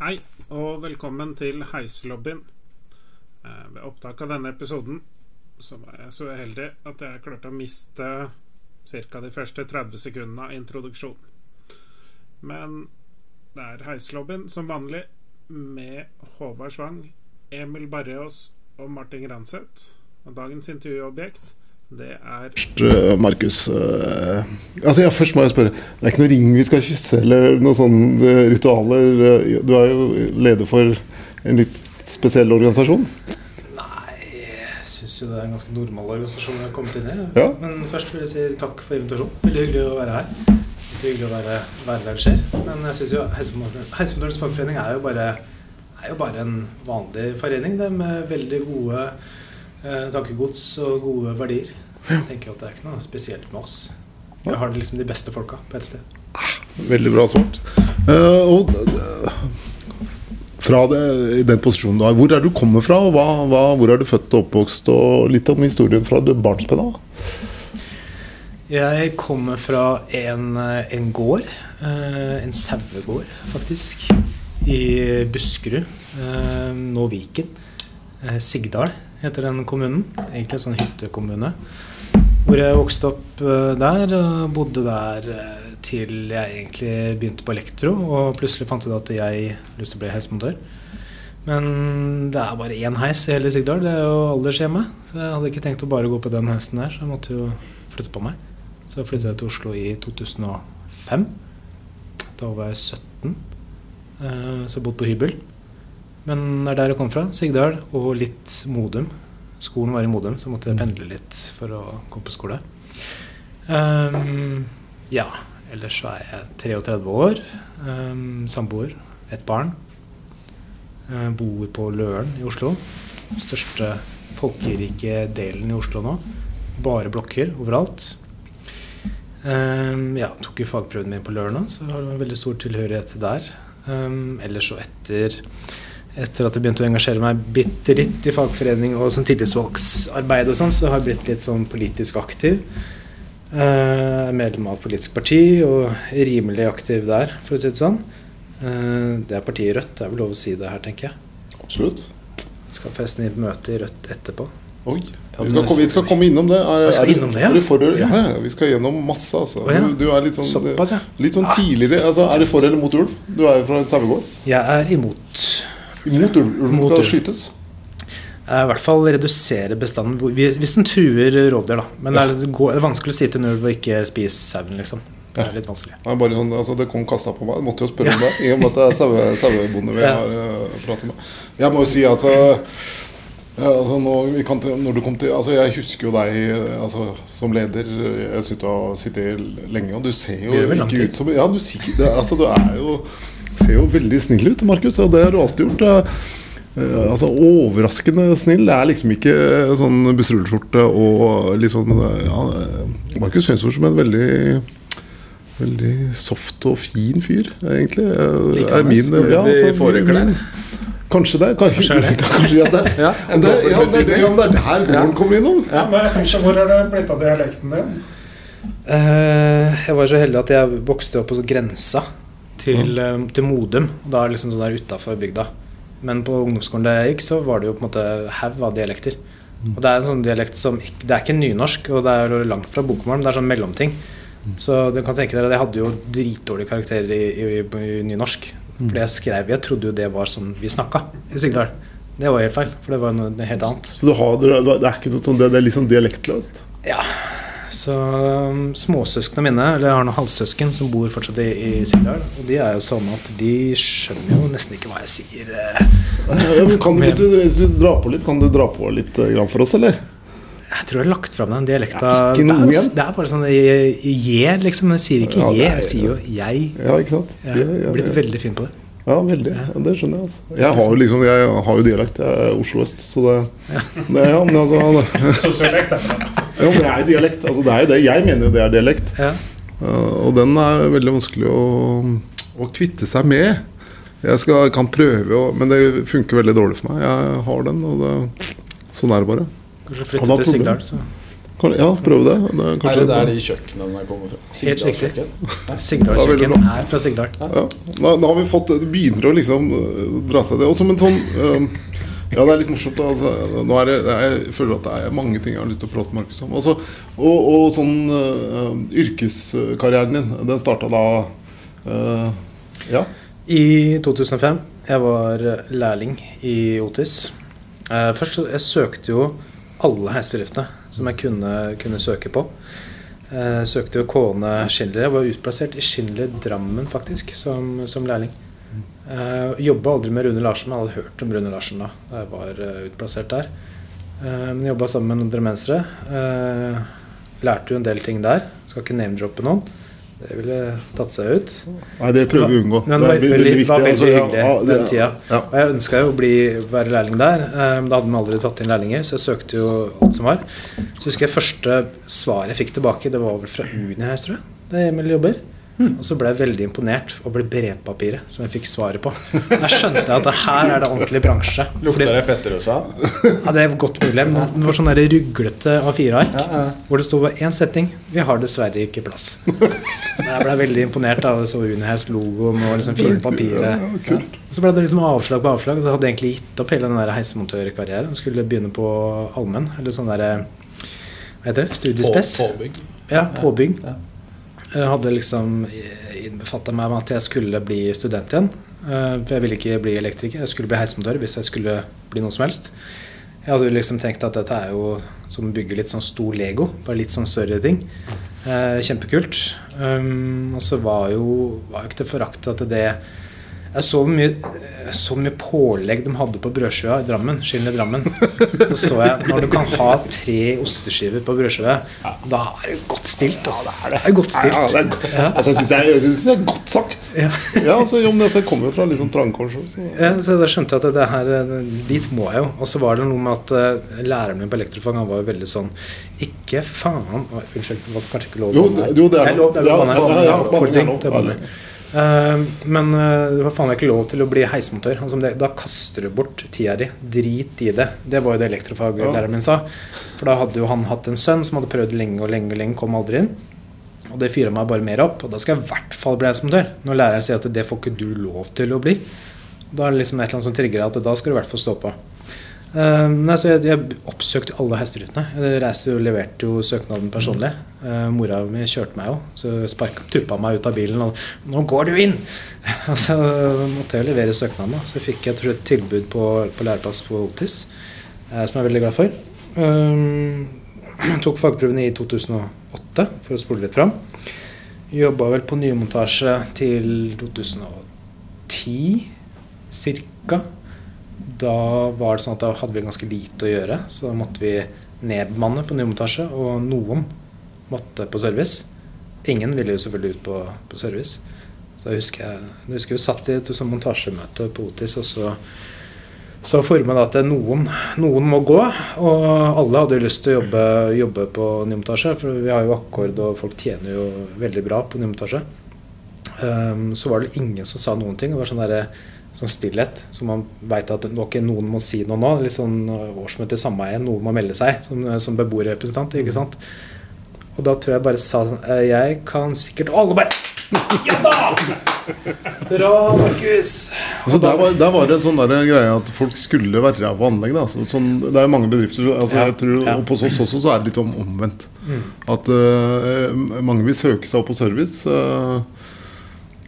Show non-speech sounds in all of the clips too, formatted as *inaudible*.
Hei, og velkommen til Heislobbyen. Eh, Ved opptak av denne episoden så var jeg så uheldig at jeg klarte å miste ca. de første 30 sekundene av introduksjonen. Men det er Heislobbyen som vanlig, med Håvard Svang, Emil Barreås og Martin Granseth. Og dagens intervjuobjekt, det er Uh, Markus uh, Altså ja, Først må jeg spørre. Det er ikke noe ring vi skal kysse eller noen sånne uh, ritualer? Du er jo leder for en litt spesiell organisasjon. Nei, jeg syns jo det er en ganske normal organisasjon jeg har kommet inn i. Ja. Men først vil jeg si takk for invitasjonen. Veldig hyggelig å være her. Veldig hyggelig å være, hverdagsskjer. Men jeg syns jo Helsemotorens fagforening er jo bare er jo bare en vanlig forening det, med veldig gode eh, tankegods og gode verdier. Jeg tenker at det er ikke noe spesielt med oss. Vi har liksom de beste folka på ett sted. Veldig bra svart. Uh, og uh, fra det, i den posisjonen du har, hvor er du kommer fra? og hva, hva, Hvor er du født og oppvokst? Og litt om historien fra du barnsben av. Jeg kommer fra en, eh, en gård. eh, En sauegård, faktisk. I Buskerud. eh, Nå Viken. Eh, Sigdal heter den kommunen. Egentlig en sånn hyttekommune. Hvor jeg vokste opp eh, der bodde der eh, til jeg egentlig begynte på elektro. Og plutselig fant ut at jeg lyst til å bli heismontør. Men det er bare én heis i hele Sigdal. Det er jo aldershjemmet. Så jeg hadde ikke tenkt å bare gå på den heisen der, så jeg måtte jo flytte på meg. Så flyttet jeg til Oslo i 2005. Da var jeg 17. eh, Så jeg bodde på hybel. Men det er der jeg kom fra. Sigdal og litt Modum. Skolen var i Modum, så jeg måtte pendle litt for å komme på skole. Um, ja, ellers så er jeg 33 år. Um, samboer. Et barn. Jeg bor på Løren i Oslo. Største folkerike delen i Oslo nå. Bare blokker overalt. Um, ja, tok jo fagprøven min på Løren, så har en veldig stor tilhørighet der. Um, ellers så etter, etter at jeg begynte å engasjere meg bitte litt i fagforening og som tillitsvalgsarbeid og sånn, så har jeg blitt litt sånn politisk aktiv. Uh, medlem av politisk parti og rimelig aktiv der, for å si det sånn. Uh, det er partiet Rødt, det er vel lov å si det her, tenker jeg. Absolutt. Skal forresten i møte i Rødt etterpå. Oi. Vi skal, komme, vi skal komme innom det. Er, Vi skal innom det, ja. du for, ja, vi skal gjennom masse, altså. Du, du er litt sånn, Såpass, ja. litt sånn tidligere altså, Er du for eller mot ulv? Du er jo fra en sauegård. Jeg er imot. Ulv. Ulven skal skytes. Eh, I hvert fall redusere bestanden hvis den truer rovdyr, da. Men er, det er vanskelig å si til en ulv å ikke spise sauen, liksom. Det er litt vanskelig. Er bare sånn, altså, det kom kasta på meg. Jeg måtte jo spørre om det. I og med at det er sauebonde vi Ja. har uh, pratet med. Jeg må jo si at uh, ja, altså, når, vi kan, til- når du kom til, altså, Jeg husker jo deg altså, som leder. Jeg synes du har sittet lenge, og du ser jo ikke ut som Ja, du, det, altså, du er jo, ser jo veldig snill ut, Markus. Og det har du alltid gjort. uh, altså Overraskende snill. Det er liksom ikke uh, sånn busserulleskjorte og uh, ja, Markus fremstår som en veldig Veldig soft og fin fyr, egentlig. Like er min, ja, altså, min- min- Kanskje det. Kanskje, *laughs* Kanskje det. kanskje det. Ja, det, ja, det, er det, men det er der gården kommer innom. Ja, men kanskje, Hvor er det blitt av dialekten din? Uh, jeg var så heldig at jeg vokste opp på grensa til, mm. til Modum. Da er det liksom sånn der utafor bygda. Men på ungdomsskolen der jeg gikk, så var det jo på en måte haug av dialekter. Og det er en sånn dialekt som Det er ikke nynorsk, og det er jo langt fra bokmål, men det er sånn mellomting. Så du kan tenke dere at jeg hadde jo dritdårlige karakterer i, i, i nynorsk. Fordi jeg skrev Jeg trodde jo det var sånn vi snakka i Sigdal. Det var helt feil, for det var noe helt annet. Så du har, det er ikke noe sånn, det, det er sånn dialektløst. Ja. Så um, småsøsknene mine, eller jeg har noen halvsøsken som bor fortsatt i, i Sigdal, og de er jo sånn at de skjønner jo nesten ikke hva jeg sier. eh. Ja, men kan du, hvis, du, hvis du drar på litt, kan du dra på litt eh, grann for oss, eller? Jeg tror jeg har lagt fram den dialekta. Ja, ikke det, noe er, igjen. det er bare sånn je, je, liksom. Jeg sier ikke Ja, je, jeg sier jo jeg. Ja, ikke sant? Jeg Ja, ja, har blitt ja. veldig fin på det. Ja, veldig. Ja, det skjønner jeg. altså Jeg har jo liksom, jeg har jo dialekt. Jeg er Oslo øst, så det, det Ja, men altså *laughs* Sosialekt, det. *laughs* Ja, men det er jo dialekt. Altså, det er jo det. Jeg mener jo det er dialekt. Ja. Uh, og den er veldig vanskelig å, å kvitte seg med. Jeg skal, kan prøve, å, men det funker veldig dårlig for meg. Jeg har den, og det, sånn er det bare. Kanskje flytte til. Sigdal, så Kan, ja, prøv det. det er Er det der de kjøkkenene kommer fra? Helt riktig. Sigdalskjøkken? Sigdal kjøkken er fra Sigdal. ja. da, da har vi fått Det begynner å liksom øh, dra seg det. Og som en sånn øh, Ja, det er litt morsomt. Altså, nå er det, jeg føler at det er mange ting jeg har lyst til å prate med Markus om. Altså, og, og sånn uh, yrkeskarrieren din, den starta da uh, Ja. I 2005 jeg var lærling i Otis. Uh, først jeg søkte jo alle heisbedriftene som jeg kunne, kunne søke på. Eh, søkte jo Kåne Schindler. Jeg var utplassert i Schindler Drammen faktisk som, som lærling. Uh, jobba aldri med Rune Larsen, men hadde hørt om Rune Larsen da da jeg var uh, utplassert der. Uh, men jobba sammen med noen drømmensere. Uh, lærte jo en del ting der. Skal ikke name-droppe noen. Det ville tatt seg ut. Nei, det prøver vi å unngå. Men det var veldig, var veldig altså, hyggelig ja, det- den tida. Ja. Og jeg ønska jo å bli, være lærling der. eh, Men da hadde man aldri tatt inn lærlinger, så jeg søkte jo alt som var. Så husker jeg første svaret jeg fikk tilbake, det var vel fra her, tror jeg. Det er Emil jobber. Og så ble jeg veldig imponert over det brevpapiret som jeg fikk svaret på. Der skjønte jeg at det her er det ordentlig bransje. Lukta det Fetterusa? Ja, det er godt mulig, men det var sånn der ruglete A4-ark Ja, ja. hvor det sto bare én setning 'Vi har dessverre ikke plass'. Men jeg ble veldig imponert av så Unihest-logoen og liksom fine papiret. Ja, kult. Og så ble det liksom avslag på avslag, og så hadde jeg egentlig gitt opp hele den der heismontørkarrieren. Skulle begynne på allmenn, eller sånn derre Hva heter det? Studiespes? På, påbygg. Ja, påbygg. Ja. Jeg hadde liksom innbefatta meg med at jeg skulle bli student igjen. Eh, For jeg ville ikke bli elektriker, jeg skulle bli heismotør hvis jeg skulle bli noe som helst. Jeg hadde liksom tenkt at dette er jo som å bygge litt sånn stor Lego, bare litt sånn større ting. Eh, kjempekult. Um, og så var jo var jo ikke til forakt at det Jeg så hvor mye, så mye pålegg de hadde på brødskiva i Drammen. Schindler Drammen. Så så jeg når du kan ha tre osteskiver på brødskive, da er det godt stilt. Altså. det er godt stilt. Ja, det er, go- altså, jeg syns jeg, jeg synes det er godt sagt. Ja. Ja, altså, om det, kommer fra litt sånn trangkors. Så. Ja, så da skjønte jeg at det her, eh, dit må jeg jo. Og så var det noe med at uh, læreren min på elektrofag han var jo veldig sånn Ikke faen Unnskyld, det var kanskje ikke lov å banne her. det- jo, det er lov. lov. Det er lov Ja, banne her. ja, ja, Folk banning er lov. det er lov, Eh, men eh, det var faen ikke lov til å bli heismontør. Altså, det, da kaster du bort tida di. Drit i det. Det var jo det elektrofaglæreren min sa. For da hadde jo han hatt en sønn som hadde prøvd lenge og lenge, og lenge, kom aldri inn. Og det fyrer meg bare mer opp. Og da skal jeg i hvert fall bli heismontør. Når læreren sier at det får ikke du lov til å bli. Da er det liksom et eller annet som trigger at da skal du i hvert fall stå på. Eh, nei, jeg, jeg oppsøkte alle heisebryterne. Jeg reiste og leverte jo søknaden personlig. Uh, mora mi kjørte meg jo, så sparka tuppa meg ut av bilen og 'Nå går du inn!' *laughs* Så måtte jeg levere søknaden. Så fikk jeg et tilbud på, på læreplass på Otis, uh, som jeg er veldig glad for. Eh, *clears throat* tok fagprøvene i 2008 for å spole litt fram. Jobba vel på nymontasje til 2010 cirka. Da var det sånn at da hadde vi ganske lite å gjøre, så da måtte vi nedbemanne på nymontasje, og noen måtte på service. Ingen ville jo selvfølgelig ut på, på service. Så jeg husker jeg, husker vi satt i et sånt montasjemøte på Otis, og så så forma det at noen, noen må gå, og alle hadde jo lyst til å jobbe, jobbe på nymontasje. For vi har jo akkord, og folk tjener jo veldig bra på nymontasje. Um, så var det ingen som sa noen ting. Det var sånn, der, sånn stillhet. Så man veit at ok, noen må si noe nå. Litt sånn årsmøte i sameie. Noen må melde seg som, som beboerrepresentant. ikke sant? Og da tror jeg bare sa «Eh, Jeg kan sikkert Og alle bare *laughs* Ja da! Bra, Markus! Altså, der, var, der var det en sånn der greie at folk skulle være på anlegg. Da. Så, sånn, det er jo mange bedrifter altså, Ja, jeg tror, ja. Og på oss også så er det litt om omvendt. Mm. At uh, mange vil søke seg opp på service. øh,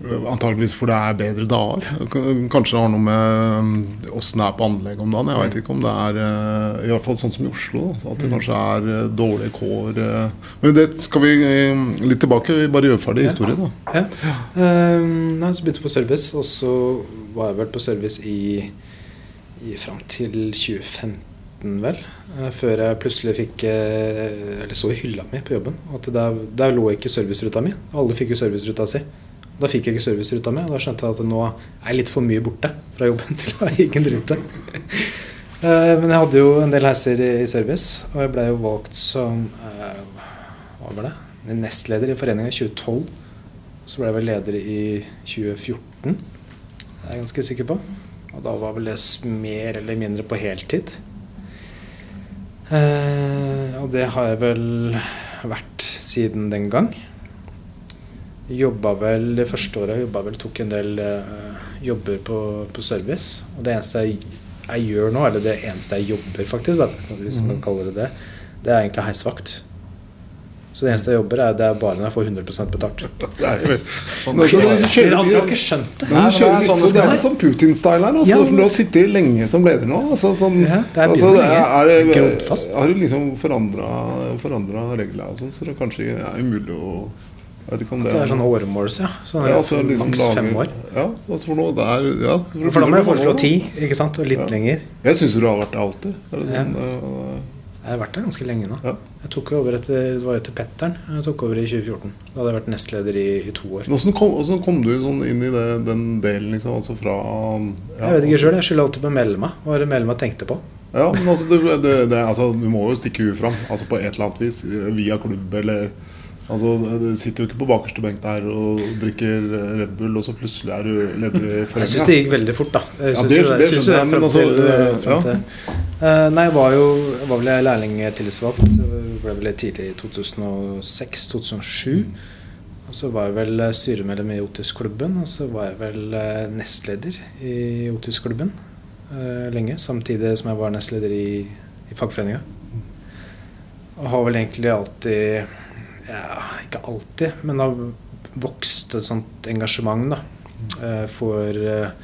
Antakeligvis for det er bedre dager. Kanskje det har noe med åssen det er på anlegg om dagen. Jeg vet ikke om det er øh, I hvert fall sånn som i Oslo. At det Mm. kanskje er dårlige kår. Men det skal vi litt tilbake. Vi bare gjør ferdig historien. da Ja. Nei, så begynte jeg på service, og så var jeg vel på service i, i fram til 2015, vel. Eh, Før jeg plutselig fikk eh, Eller så i hylla mi på jobben at der, der lå ikke serviceruta mi. Alle fikk jo serviceruta si. Da fikk jeg ikke serviceruta og da skjønte jeg at nå er jeg litt for mye borte fra jobben *laughs* til å ha egen rute. Eh, Men jeg hadde jo en del heiser i i service, og jeg ble jo valgt som eh, Hva var det? Nestleder i foreninga i 2012. Så ble jeg vel leder i 2014. Det er jeg ganske sikker på. Og da var vel det mer eller mindre på heltid. Eh, og det har jeg vel vært siden den gang. Jobba vel det første året jobba vel, tok en del uh, jobber på, på service. Og det eneste jeg, jeg gjør nå, eller det eneste jeg jobber faktisk, da, hvis man kan kalle det det, det er egentlig heisvakt. Så det eneste jeg jobber, er, det er bare når jeg får 100% betalt. *laughs* Det er jo Sånn Dere andre har ikke skjønt det? Nei, kjører det er sånn det det er litt sånn Putin-style her. Altså, Ja, for men- du har sittet lenge som leder nå. Altså, sånn, Ja, det er altså, det er, er. Har du liksom forandra reglene og sånn, så det kanskje er umulig å jeg vet ikke om det, Det er sånn åremåls, ja. Sånn ja, at liksom maks fem år. Ja, for noe det er, ja, For da må jeg foreslå ti, ikke sant? Og litt Ja. lenger. Jeg syns du har vært der alltid. Det Ja. sånn, eh, Jeg har vært der ganske lenge nå. Ja. Jeg tok over etter, Det var jo etter Petteren. Jeg tok over i 2014. Da hadde jeg vært nestleder i, i to år. Hvordan kom, hvordan kom du sånn inn i det, den delen, liksom? Altså fra ja, Jeg vet ikke sjøl. Jeg skylder alltid på meg. Hva var det Melma tenkte på? Ja, men altså, du, du, det, altså, du må jo stikke huet fram. Altså på et eller annet vis. Via klubb eller Altså, Du sitter jo ikke på bakerste benk der og drikker Red Bull, og så plutselig er du leder i Jeg syns det gikk veldig fort, da. Jeg Ja, det- det synes jeg, men altså, til- frem ja. til- Eh, Nei, jeg var jo var vel lærlingtillitsvalgt. Ble vel tidlig i 2006-2007. Og så var jeg vel eh, styremedlem i Otisklubben, og så var jeg vel eh, nestleder i Otis-klubben lenge. Samtidig som jeg var nestleder i, i fagforeninga. Og har vel egentlig alltid Ja, ikke alltid, men har vokst et sånt engasjement da, eh, for eh,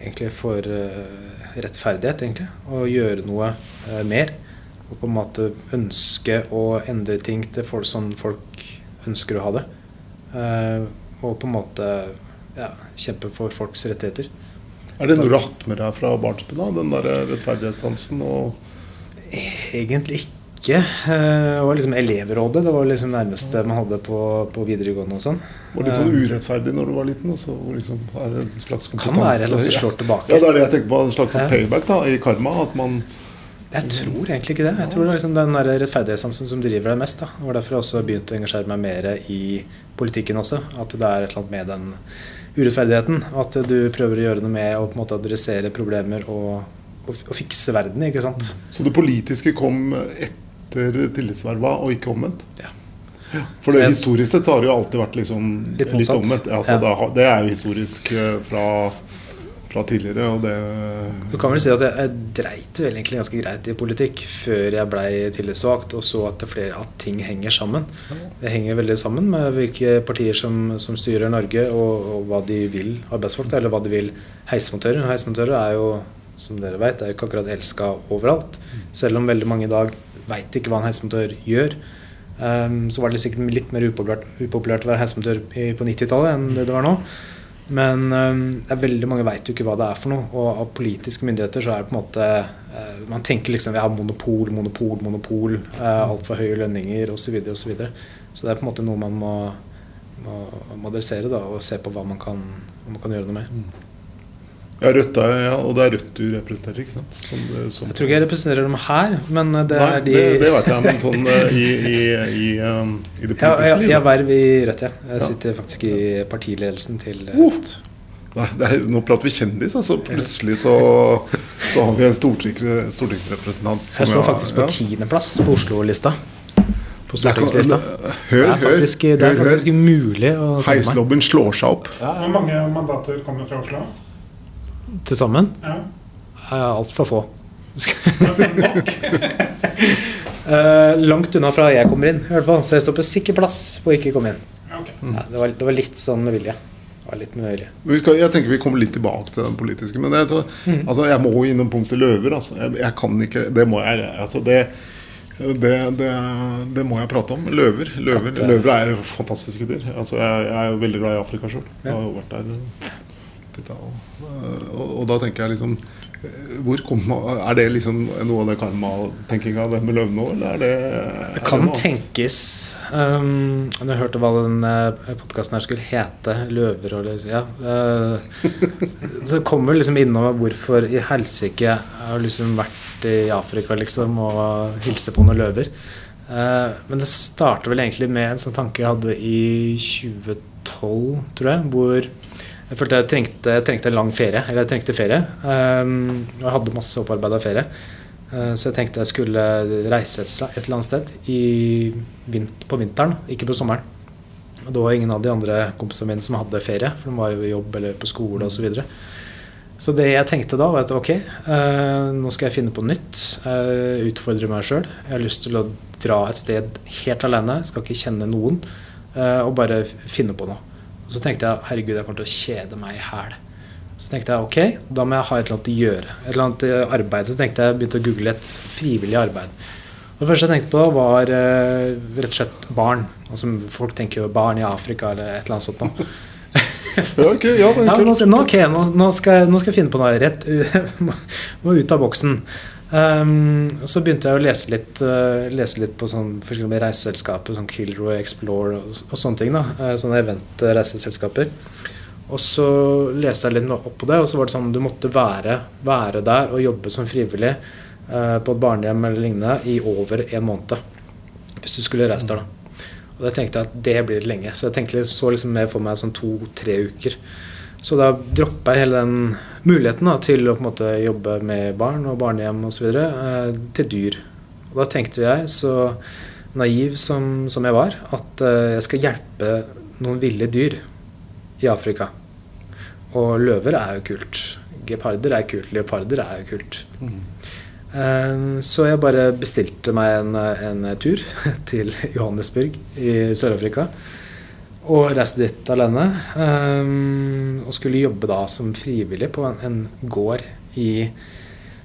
egentlig for eh, rettferdighet, egentlig. Å gjøre noe mer. Og på en måte ønske å endre ting til folk sånn folk ønsker å ha det. Og på en måte ja, kjempe for folks rettigheter. Er det noe du har hatt med deg fra barnsben av? Den der rettferdighetssansen og Egentlig ikke. Eh, Det var liksom elevrådet. Det var liksom nærmeste man hadde på, på videregående og sånn. var litt sånn urettferdig når du var liten? Og så liksom er det en slags kompetanse Kan være eller så slår tilbake. Ja, det er det jeg tenker på. En slags payback da, i karma. At man Jeg tror egentlig ikke det. Jeg tror det er liksom den der rettferdighetssansen som driver deg mest. Da. Det var derfor jeg også begynte å engasjere meg mer i politikken også. At det er et eller annet med den urettferdigheten. At du prøver å gjøre noe med å på en måte adressere problemer og, og, og fikse verden. ikke sant? Så det politiske kom etter tillitsverva, og ikke omvendt? Ja. For det, jeg- historisk sett så har det jo alltid vært liksom Litt litt, omvendt. Altså, Ja. det, det er jo historisk eh, fra, fra tidligere, og det Du kan vel si at jeg, jeg dreit vel egentlig ganske greit i politikk før jeg blei tillitsvalgt og så at, det flere, at ting henger sammen. Det henger veldig sammen med hvilke partier som, som styrer Norge, og, og hva de vil arbeidsfolk, eller hva de vil heismontører. Heismontører er jo, som dere er jo ikke akkurat elska overalt. Selv om veldig mange i dag veit ikke hva en heismontør gjør. Um, så var det sikkert litt mer upopulært, upopulært å være heismontør på 90-tallet enn det det var nå. Men um, det er veldig mange veit jo ikke hva det er for noe. Og av politiske myndigheter så er det på en måte uh, Man tenker liksom vi har monopol, monopol, monopol. Uh, Altfor høye lønninger osv. Og så, videre. så det er på en måte noe man må, må, må adressere da, og se på hva man kan, man kan gjøre noe med. Ja, Rødt er, ja, og det er Rødt du representerer, ikke sant? Som, som, Jeg tror ikke jeg representerer dem her, men det Nei, er de det, det vet jeg, men sånn eh, i, i, i, um, i det politiske livet? liv. jeg har verv i Rødt, ja. Jeg Ja. sitter faktisk i partiledelsen til eh, Uh, Rødt. Nei, det er, nå prater vi kjendis, altså. Plutselig så, så har vi en stortings, stortingsrepresentant Jeg står faktisk på ja. tiendeplass på Oslo-lista. På stortingslista. Hør, Så det er faktisk, det er faktisk hør. mulig å stemme Heislobben slår seg opp. Hvor mange mandater kommer fra Oslo? Til sammen. Ja. er Altfor få. *laughs* Eh, langt unna fra jeg kommer inn, i hvert fall. Så jeg står på sikker plass på å ikke komme inn. Okay. Ja, det, var, det var litt sånn med vilje. Litt med vilje. Men Vi skal, jeg tenker vi kommer litt tilbake til den politiske. Men jeg, tror- Mm. altså, jeg må innom punktet løver. Altså. Jeg, jeg kan ikke Det må jeg altså, det, det, det, det må jeg prate om. Løver. Løver, Katte. løver er fantastiske dyr. Altså, jeg, jeg er jo veldig glad i Afrika sjøl. Ja. har jo vært der. tittet, og, og, og da tenker jeg liksom eh, hvor kommer, Er det liksom noe av det karma-tenkinga, det med løvene òg, eller er det, er Det kan noe tenkes um, Jeg hørte hva den uh, podkasten her skulle hete. Løver og liksom, ja. Uh, så det kommer liksom innom hvorfor i helsike jeg har liksom vært i Afrika liksom og hilste på noen løver. Uh, men det starter vel egentlig med en sånn tanke jeg hadde i 2012, tror jeg, hvor jeg følte jeg trengte, jeg trengte en lang ferie. Eller jeg trengte ferie. Um, og jeg hadde masse opparbeida ferie. Eh, Så jeg tenkte jeg skulle reise et eller annet sted i vin på vinteren, ikke på sommeren. Og det var ingen av de andre kompisene mine som hadde ferie, for de var jo i jobb eller på skole osv. Så, videre. så det jeg tenkte da, var at ok, eh, nå skal jeg finne på nytt. eh, utfordre meg sjøl. Jeg har lyst til å dra et sted helt alene, skal ikke kjenne noen, og bare finne på noe. Og så tenkte jeg herregud, jeg kommer til å kjede meg i hæl. Så tenkte jeg ok, da må jeg ha et eller annet å gjøre. Et eller annet eh, arbeid. Så tenkte jeg begynte å google et frivillig arbeid. Og det første jeg tenkte på, var eh, rett og slett barn. Altså, folk tenker jo barn i Afrika eller et eller annet sånt noe. *laughs* Ja, okay, ja, Ja, nå, nå, okay nå, skal jeg, nå skal jeg finne på noe rett *laughs* må ut av boksen. Um, så begynte jeg å lese litt, uh, lese litt på sånn forskjellige reiseselskaper, sånn Kilroy, Explore og, og sånne ting. da, uh, Sånne event-reiseselskaper. Og så leste jeg litt opp på det, og så var det sånn du måtte være, være der og jobbe som frivillig uh, på et barnehjem eller lignende i over en måned. Hvis du skulle reise der, da. Og da tenkte jeg at det blir lenge. Så jeg tenkte så liksom mer for meg sånn to-tre uker. Så da droppa jeg hele den muligheten da, til å på en måte jobbe med barn og barnehjem osv. Eh, til dyr. Og da tenkte jeg, så naiv som, som jeg var, at eh, jeg skal hjelpe noen ville dyr i Afrika. Og løver er jo kult. Geparder er kult. Leoparder er jo kult. Eh, Så jeg bare bestilte meg en, en tur *laughs* til Johannesburg i Sør-Afrika. Og reiste dit alene. Um, Og skulle jobbe da som frivillig på en, en gård i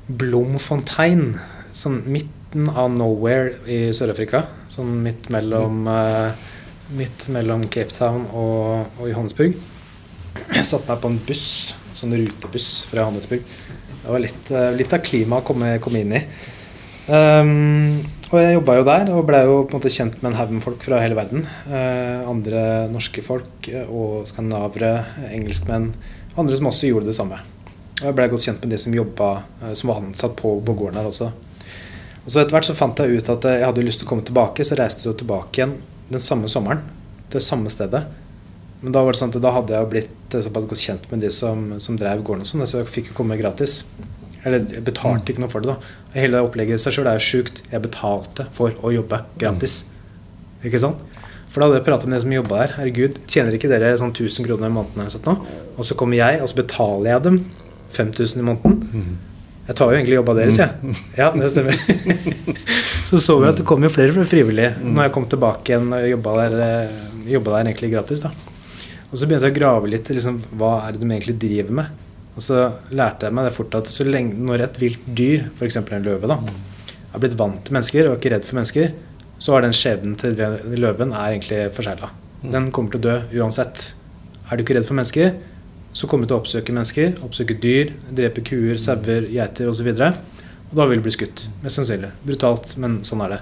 Blomfontein. Sånn midten av nowhere i Sør-Afrika. Sånn midt mellom, uh, midt mellom Cape Town og, og Johannesburg. Jeg satte meg på en buss, sånn rutebuss fra Johannesburg. Det var litt, uh, litt av klimaet å komme, komme inn i. Ehm, og jeg jobba jo der og blei jo på en måte kjent med en haug med folk fra hele verden. Eh, andre norske folk eh, og skandinavere, engelskmenn. Andre som også gjorde det samme. Og jeg blei godt kjent med de som jobba, eh, som var ansatt på, på gården her også. Og så etter hvert så fant jeg ut at eh, jeg hadde lyst til å komme tilbake, så reiste jeg tilbake igjen den samme sommeren til samme stedet. Men da var det sånn at da hadde jeg jo blitt eh, såpass godt kjent med de som, som drev gården og sånn, så jeg fikk jo komme gratis. Eller jeg betalte ikke noe for det, da. Hele det opplegget i seg sjøl er jo sjukt. Jeg betalte for å jobbe gratis. Ikke sant? For da hadde jeg pratet med de som jobba der. Herregud, tjener ikke dere sånn 1000 kroner i måneden? nå? Og så kommer jeg, og så betaler jeg dem 5000 i måneden. Jeg tar jo egentlig jobba deres, jeg. Ja, det stemmer. *laughs* så så vi at det kom jo flere frivillige når jeg kom tilbake igjen og jobba der, eh, der egentlig gratis. da. Og så begynte jeg å grave litt i liksom, hva er det de egentlig driver med. Og så lærte jeg meg det fort at så lenge, når et vilt dyr, f.eks. en løve, da, er blitt vant til mennesker og ikke redd for mennesker, så er den skjebnen til løven er egentlig forsegla. Den kommer til å dø uansett. Er du ikke redd for mennesker, så kommer du til å oppsøke mennesker, oppsøke dyr, drepe kuer, sauer, geiter osv. Og, og da vil du bli skutt. Mest sannsynlig. Brutalt, men sånn er det.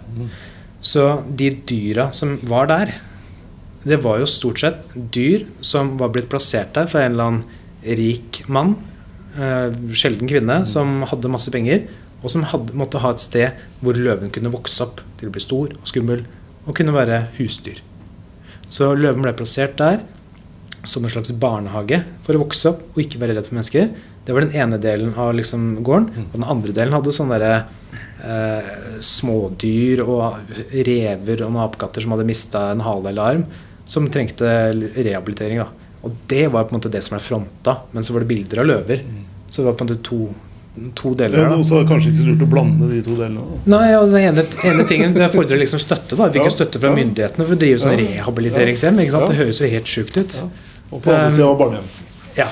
Så de dyra som var der, det var jo stort sett dyr som var blitt plassert der fra en eller annen rik mann, eh, sjelden kvinne, som hadde masse penger, og som hadde, måtte ha et sted hvor løven kunne vokse opp til å bli stor og skummel, og kunne være husdyr. Så løven ble plassert der som en slags barnehage for å vokse opp og ikke være redd for mennesker. Det var den ene delen av liksom gården. Og den andre delen hadde sånne der, eh, smådyr og rever og noen apekatter som hadde mista en hale eller arm, som trengte rehabilitering. da. Og det var på en måte det som ble fronta. Men så var det bilder av løver. Så det var på en måte to, to deler. Ja, og så er det kanskje ikke så lurt å blande de to delene. Da. Nei, og den ene, ene tingen Det fordrer liksom støtte. da Vi fikk Ja, støtte fra ja. myndighetene for å drive sånn Ja. rehabiliteringshjem. Ikke sant? Ja. Det høres jo helt sjukt ut. Ja. Og på andre sida av barnehjem. Ja.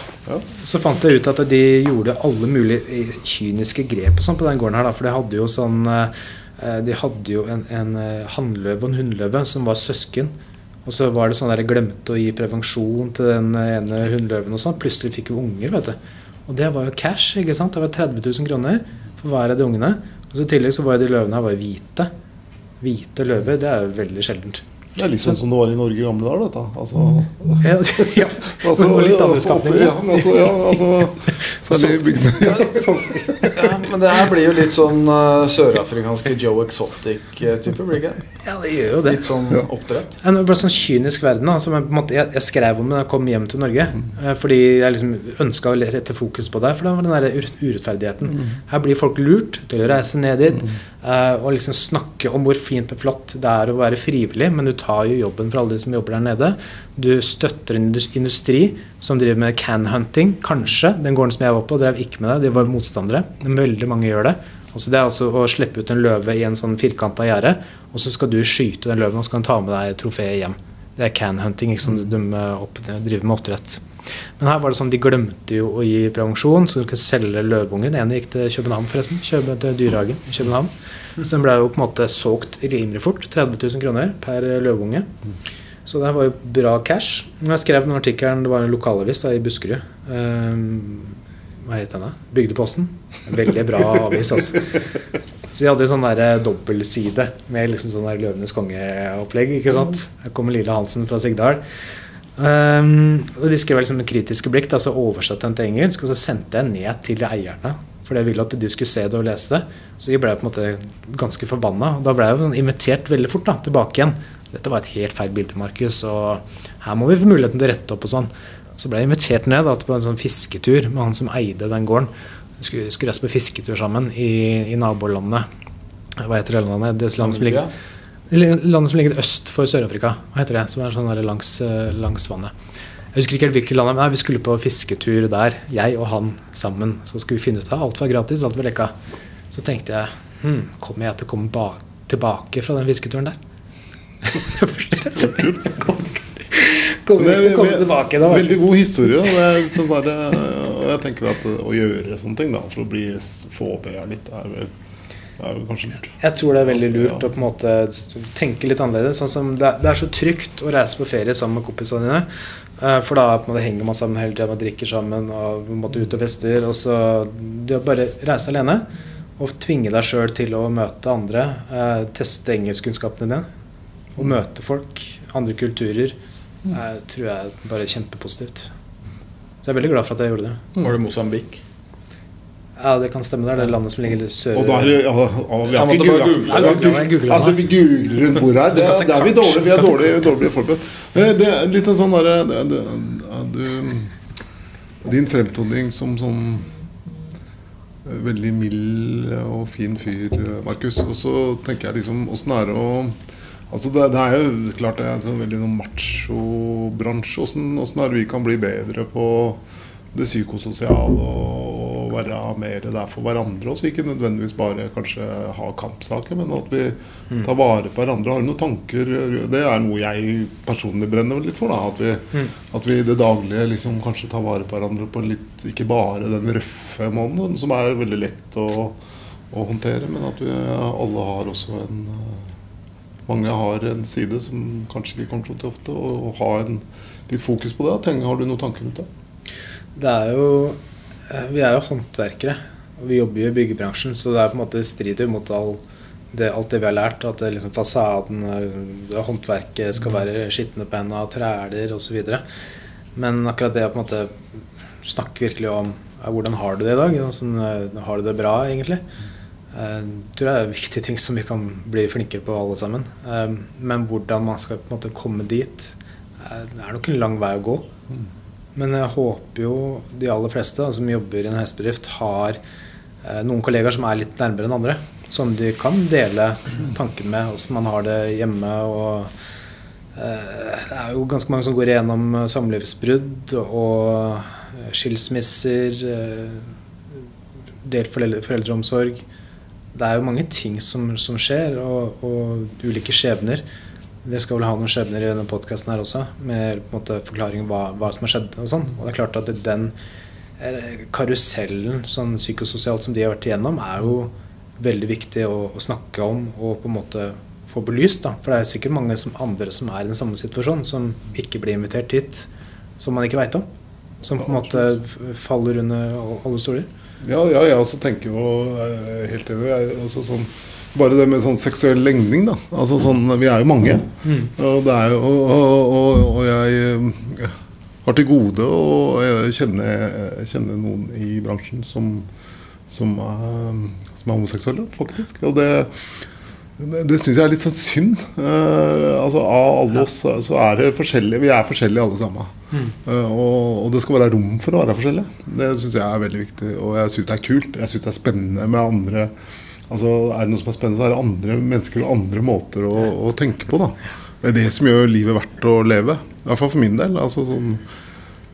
Så fant jeg ut at de gjorde alle mulige eh, kyniske grep og sånn på den gården her. Da, for de hadde jo sånn eh, De hadde jo en, en eh, hannløve og en hunnløve som var søsken. Og så var det sånn der glemte å gi prevensjon til den ene hunnløven og sånn. Plutselig fikk hun unger, vet du. Og det var jo cash. ikke sant? Det var 30 000 kroner for hver av de ungene. Og så I tillegg så var de løvene her var hvite. Hvite løver, det er jo veldig sjeldent. Det er litt sånn som det var i Norge i gamle dager, dette. Altså, *laughs* Ja, ja. *laughs* altså, litt andre skapninger. Ja, men altså, ja, altså *laughs* Særlig i bygdene. Ja. Ja, men det her blir jo litt sånn uh, sørafrikanske Joe Exotic-type, blir det ikke? ja, det gjør jo det. Litt sånn oppdrett. En bare sånn kynisk verden Altså, jeg, på en måte, jeg, jeg skrev om det da jeg kom hjem til Norge. mm. Fordi jeg liksom ønska å rette fokus på det. For det var den der urettferdigheten. urettferdigheten. Her blir folk lurt til å reise ned dit eh, og liksom snakke om hvor fint og flott det er å være frivillig, men du tar jo jobben for alle de som jobber der nede. Du støtter en industri som driver med can-hunting. Kanskje. Den gården som jeg var på, drev ikke med det. De var motstandere. Men veldig mange gjør det. Altså det er altså å slippe ut en løve i en sånn firkanta gjerde, og så skal du skyte den løven og så kan ta med deg trofeet hjem. Det er can-hunting, de eh, opp, driver med oppdrett. Men her var det sånn, de glemte jo å gi prevensjon, så de kunne selge løveunger. Den ene gikk til København, forresten. Kjøpe til Dyrehagen i København. Så den ble jo på en måte solgt rimelig fort. 30 000 kroner per løveunge. Så det var jo bra cash. Jeg skrev den artikkelen, det var en lokalavis da, i Buskerud. Um, hva het den da? Bygdeposten. Veldig bra avis, altså. *laughs* Så de hadde en sånn der dobbeltside med liksom sånn der Løvenes konge-opplegg. ikke sant? Her kommer Lille Hansen fra Sigdal. Um, og De skrev liksom med kritiske blikk, da, så oversatte den til engelsk, og så sendte jeg ned til eierne. For jeg ville at de skulle se det og lese det. Så jeg ble på en måte ganske forbanna. Og da ble jeg sånn invitert veldig fort da, tilbake igjen. Dette var et helt feil bilde, Markus, og her må vi få muligheten til å rette opp og sånn. Så ble jeg invitert ned da, på en sånn fisketur med han som eide den gården. Skulle, skulle reise på fisketur sammen i, i nabolandet. Hva heter det landet? Det landet som ligger, landet som ligger øst for Sør-Afrika. Hva heter det? Som er sånn der langs, eh, langs vannet. Jeg husker ikke helt hvilket land, men vi skulle på fisketur der, jeg og han sammen. Så skulle vi finne ut av alt var gratis, alt var lekka. Så tenkte jeg hm, kommer jeg til å komme ba tilbake fra den fisketuren der? *laughs* *laughs* Det Kommer kommer til å komme tilbake da? Veldig god historie. Det bare, jeg tenker at å gjøre sånne ting da, for å bli, øya litt, er vel, er vel kanskje lurt. Jeg tror det er veldig lurt å på en måte tenke litt annerledes. Sånn som det, er, det så trygt å reise på ferie sammen med kompisene dine. eh, For da måte henger man sammen hele tida, man drikker sammen og måte ut og fester. Og så det å bare reise alene og tvinge deg sjøl til å møte andre, eh, teste engelskkunnskapene dine og møte folk, andre kulturer, eh, tror jeg er bare kjempepositivt. Så jeg er veldig glad for at jeg gjorde det. Var det Mosambik? Ja, det kan stemme. Det er det landet som ligger litt sør... Og da er det, ja, ja, vi har ikke googla. Altså, vi googler rundt bordet her. Det, det er vi dårlige, vi er dårlige, dårlige forberedt. Eh, Det er litt sånn sånn derre du- Din fremtoning som sånn eh, veldig mild og fin fyr, eh, Markus. Og så tenker jeg liksom Åssen er det å Altså det, det er jo klart det er en sånn veldig sånn macho-bransje. Åssen er vi kan bli bedre på det psykososiale og være mer der for hverandre også. Ikke nødvendigvis bare kanskje ha kampsaker, men at vi tar vare på hverandre. Har du noen tanker Det er noe jeg personlig brenner litt for. da At vi, at vi i det daglige liksom kanskje tar vare på hverandre på litt Ikke bare den røffe måneden, som er veldig lett å, å håndtere, men at vi alle har også en mange har en side som kanskje ikke kommer til ofte, og, ha en, litt fokus på det. Tenk, har du noen tanker rundt det? Det er jo eh, Vi er jo håndverkere. Og vi jobber jo i byggebransjen, så det er på en måte strider mot all det, alt det vi har lært. At liksom fasaden, eh, håndverket skal være skitne på hendene, træler osv. Men akkurat det å på en måte snakke virkelig om ja, hvordan har du det i dag? Sånn, har du det bra, egentlig? Jeg tror det er viktige ting som vi kan bli flinkere på alle sammen. Eh, Men hvordan man skal på en måte komme dit, eh, det er nok en lang vei å gå. Men jeg håper jo de aller fleste som jobber i en hestebedrift, har eh, noen kollegaer som er litt nærmere enn andre. Som de kan dele tanken med, åssen man har det hjemme. og eh, Det er jo ganske mange som går igjennom eh, samlivsbrudd og eh, skilsmisser. Eh, delt foreldre, foreldreomsorg. Det er jo mange ting som, som skjer, og, og ulike skjebner. Dere skal vel ha noen skjebner i denne podkasten her også, med på en måte forklaring hva, hva som har skjedd. Og sånn. Og det er klart at den eh, karusellen sånn psykososialt som de har vært igjennom, er jo veldig viktig å, å snakke om og på en måte få belyst. Da. For det er sikkert mange som, andre som er i den samme situasjonen, som ikke blir invitert hit, som man ikke veit om. Som på en måte faller under alle stoler. Ja, ja jeg også tenker jo eh, helt enig. Altså sånn, bare det med sånn seksuell legning, da. Altså sånn, Vi er jo mange. Og, det er jo, og, og, og, og jeg eh, har til gode å kjenne, kjenne noen i bransjen som, som, er, som er homoseksuelle, faktisk. Og det, det, det syns jeg er litt sånn synd. Uh, altså Av alle oss så- så er det forskjellige. Vi er forskjellige alle sammen. Eh, og, og det skal være rom for å være forskjellig. Det syns jeg er veldig viktig. Og jeg syns det er kult. Jeg syns det er spennende med andre Altså Er det noe som er spennende, så er det andre mennesker og andre måter å, å tenke på. da Det er det som gjør livet verdt å leve. I hvert fall for min del. Altså sånn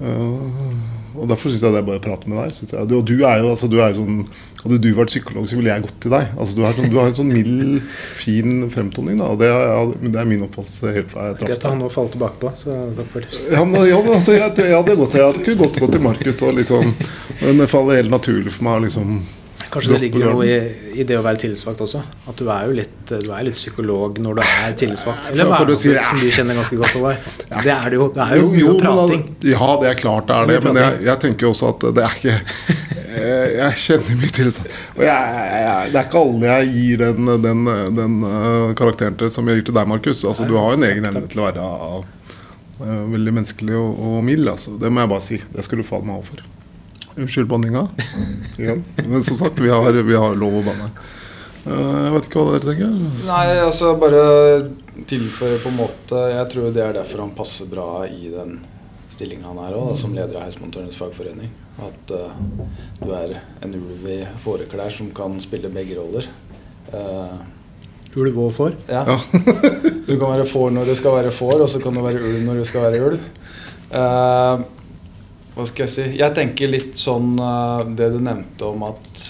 uh, og Derfor syns jeg det er bare å prate med deg. jeg. Du, og du er jo, altså, du er jo sånn Hadde du vært psykolog, så ville jeg gått til deg. Altså, du, har sånn, du har en sånn mild, fin fremtoning. Da, og det, er, men det er min oppfattelse helt fra jeg traff deg. å falle tilbake på. Så takk for det. Ja, men, ja, men altså, jeg, jeg hadde gått jeg ikke godt gått til Markus. Liksom, men det faller helt naturlig for meg å liksom Kanskje det ligger noe i, i det å være tillitsvalgt også. At du er jo litt, du er litt psykolog når du er tillitsvalgt. Eller for er si verneombud, som du kjenner ganske godt. over? Det er det jo. Det er jo Jo, jo, prating. Da, Ja, det er klart det er Det det. Men jeg, jeg tenker jo også at det er ikke Jeg, jeg kjenner mye til sånn. Og jeg, jeg, det er ikke alle jeg gir den, den, den uh, karakteren til som jeg gir til deg, Markus. Altså, du har en egen evne til å være uh, veldig menneskelig og, og mild. Altså. Det må jeg bare si. Det skal du faen meg ha for. Unnskyld banninga. Igjen. Men som sagt, vi har, vi har lov å banne. Uh, jeg vet ikke hva dere tenker. Nei, altså bare tilføye på en måte Jeg tror det er derfor han passer bra i den stillinga han er òg, som leder av Heismontørens fagforening. At uh, du er en ulv i fåreklær som kan spille begge roller. Uh, Ulv og får. ja. *laughs* du kan være får når du skal være får, og så kan du være ulv når du skal være ulv. Uh, hva skal jeg si Jeg tenker litt sånn det du nevnte om at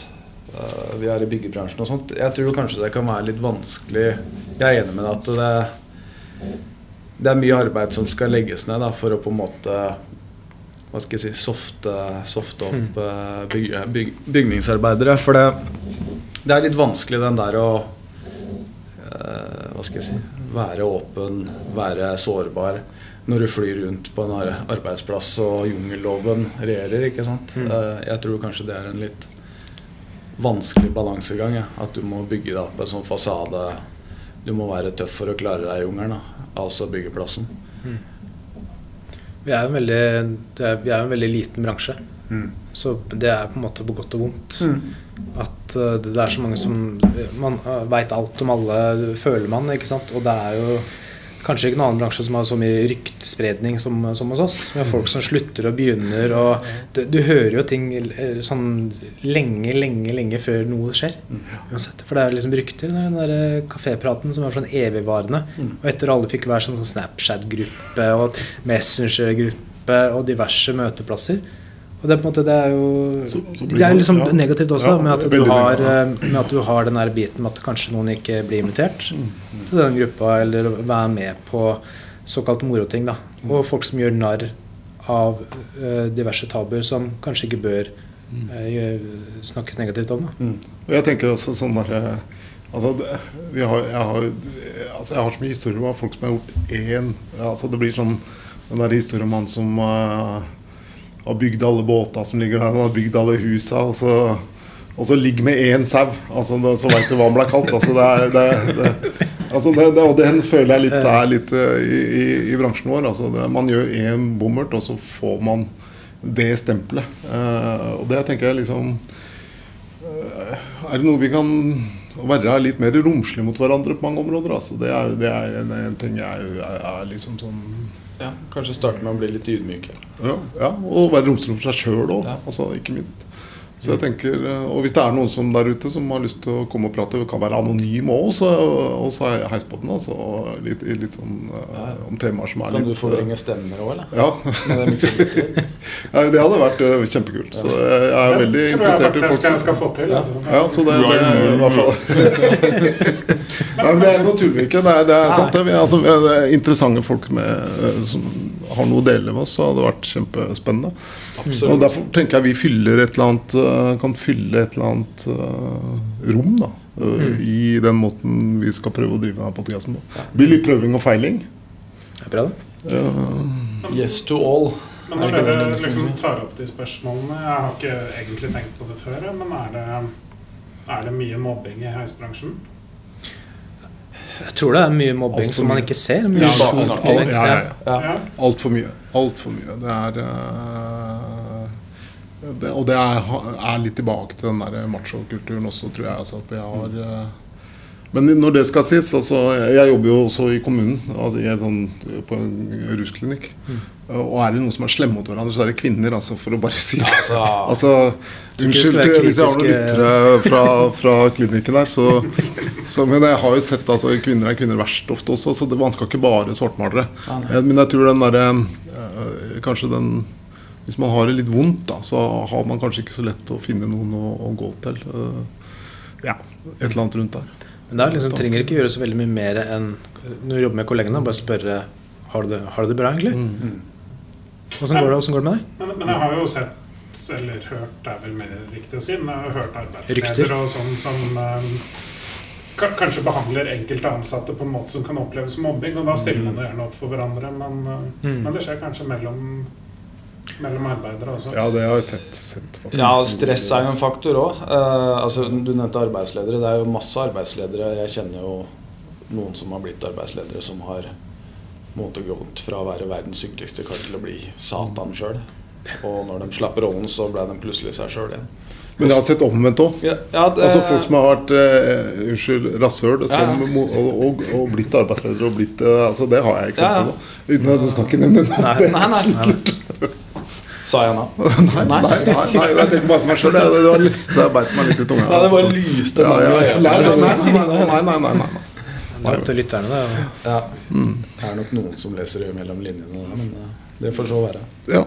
vi er i byggebransjen og sånt. Jeg tror kanskje det kan være litt vanskelig Jeg er enig med deg at det, det er mye arbeid som skal legges ned da, for å på en måte hva skal jeg si, softe, softe opp eh, byg, byg, bygningsarbeidere. For det, det er litt vanskelig den der å eh, Hva skal jeg si Være åpen, være sårbar når du flyr rundt på en arbeidsplass og jungelloven regjerer. ikke sant? Mm. jeg tror kanskje det er en litt vanskelig balansegang. Ja. At du må bygge deg opp en sånn fasade. Du må være tøff for å klare deg i jungelen, altså byggeplassen. Vi er veldig, er, vi er jo en veldig liten bransje. Så det er på en måte på godt og vondt. At uh, det er så mange som Man uh, veit alt om alle, føler man. ikke sant? Og det er jo kanskje ikke noen annen bransje som har så mye ryktespredning som, som hos oss. Vi har folk som slutter og begynner, og du, du hører jo ting eh, sånn lenge, lenge, lenge før noe skjer. Uansett. For det er liksom rykter. Den der eh, kafépraten som er sånn evigvarende. Og etter alle fikk hver sånn, sånn Snapchat-gruppe og Messenger-gruppe og diverse møteplasser. Og det er på en måte det er jo Så- så Det er liksom ja. negativt også, Ja, med, at du har, eh, med at du har den der biten med at kanskje noen ikke blir invitert Mm. til den gruppa, eller være med på såkalt moroting. da. Mm. Og folk som gjør narr av uh, diverse tabuer som kanskje ikke bør Mm. eh, snakkes negativt om. da. Og jeg tenker også sånn der Altså, har, jeg, har, altså jeg har så mye historier om folk som har gjort én altså Det blir sånn den der historien om han som eh, har bygd alle båter som ligger der, han har bygd alle husa, og så, og så ligger med én sau. Altså, så veit du hva han ble kalt. Altså, det er, det, det, altså, det, og den føler jeg litt er litt eh, i, i, i bransjen vår. Altså, man gjør én bommert, og så får man det stempelet. Uh, og det tenker jeg liksom er det noe vi kan være litt mer romslige mot hverandre på mange områder? Altså. Det er, det er en, en ting jeg er, er liksom sånn Ja, kanskje starte med å bli litt ydmyk. Ja, ja og være romslig for seg sjøl òg, Ja. altså, ikke minst. Så jeg tenker, eh, Og hvis det er noen som der ute som har lyst til å komme og prate, kan være anonym òg, så også er Heispodden. Altså, og litt, litt sånn eh, om temaer som er Kan litt du forvrenge stemmer òg, eller? Ja. Det ja, *laughs* det hadde vært eh, kjempekult. Så jeg er veldig interessert i folk jeg skal få til. Altså. Ja, så det, det i hvert fall *laughs* Nei, men Det er naturlig ikke. Det er, det er sant, det. Vi er, altså, vi er det er interessante folk med, eh, som har noe å dele med oss. Så hadde det vært kjempespennende. Og Derfor tenker jeg vi fyller et eller annet eh, kan fylle et eller annet uh, rom da Mm. i den måten vi skal prøve å drive denne podcasten på. Det blir litt prøving og feiling. Det er bra, det. Uh, Yes to all. Men når dere liksom tar opp de spørsmålene Jeg har ikke egentlig tenkt på det før, men er det, er det mye mobbing i heisbransjen? Jeg tror det er mye mobbing Alt som man ikke ser. Mye Ja, Altfor alt- ja, ja, ja. Ja. Ja. Mye. Altfor mye. Det er uh, det, Og det er, er litt tilbake til den der machokulturen også, tror jeg. Altså, at vi har uh, men når det skal sies altså, Jeg jobber jo også i kommunen, altså, sånn, på en rusklinikk. Og er det noen som er slemme mot hverandre, så er det kvinner, altså, for å bare si det. Altså, *laughs* Altså, unnskyld hvis jeg har noen lyttere *laughs* fra, fra klinikken der, så, så Men jeg har jo sett altså, kvinner er kvinner verst ofte også, så det, man skal ikke bare svartmalere. det. Eh, Men jeg tror den derre eh, Kanskje den Hvis man har det litt vondt, da, så har man kanskje ikke så lett å finne noen å, å gå til. Eh, Ja, et eller annet rundt der. Men da liksom, trenger ikke gjøre så veldig mye mer enn når du jobber med kollegene, bare spørre har du det, har du det bra, egentlig. Åssen går, går det med deg? Men, men jeg har jo sett, eller hørt, det er vel mer riktig å si, men jeg har hørt arbeidsledere og sånn som um, ka- kanskje behandler enkelte ansatte på en måte som kan oppleves som mobbing, og da stiller man jo gjerne opp for hverandre, men, eh, Mm. men det skjer kanskje mellom, mellom arbeidere også. Ja, det har jeg sett. sett. Ja, stress er jo en faktor òg. altså, du nevnte arbeidsledere. Det er jo masse arbeidsledere. Jeg kjenner jo noen som har blitt arbeidsledere, som har måttet gått fra å være verdens hyggeligste kar til å bli Satan sjøl. Og når de slapp rollen, så ble de plutselig seg sjøl igjen. Men jeg har sett omvendt òg. Ja, ja, Altså folk som har vært uh, unnskyld, rasshøl Ja. Og, og, og blitt arbeidsledere og blitt uh, altså Det har jeg eksempler på. Uten at Du skal ikke nevne det. Nei, nei. Sa jeg nå? *laughs* Nei, nei, nei, nei, jeg tenker bare på meg sjøl. Det, det var litt, jeg beit meg litt i tunga. Nei, det bare altså. lyste. Nei, nei, nei, nei, nei, nei, nei, nei. Det er opp til lytterne, det. Ja. Det er nok noen som leser det mellom linjene, men eh, det får så være. Ja.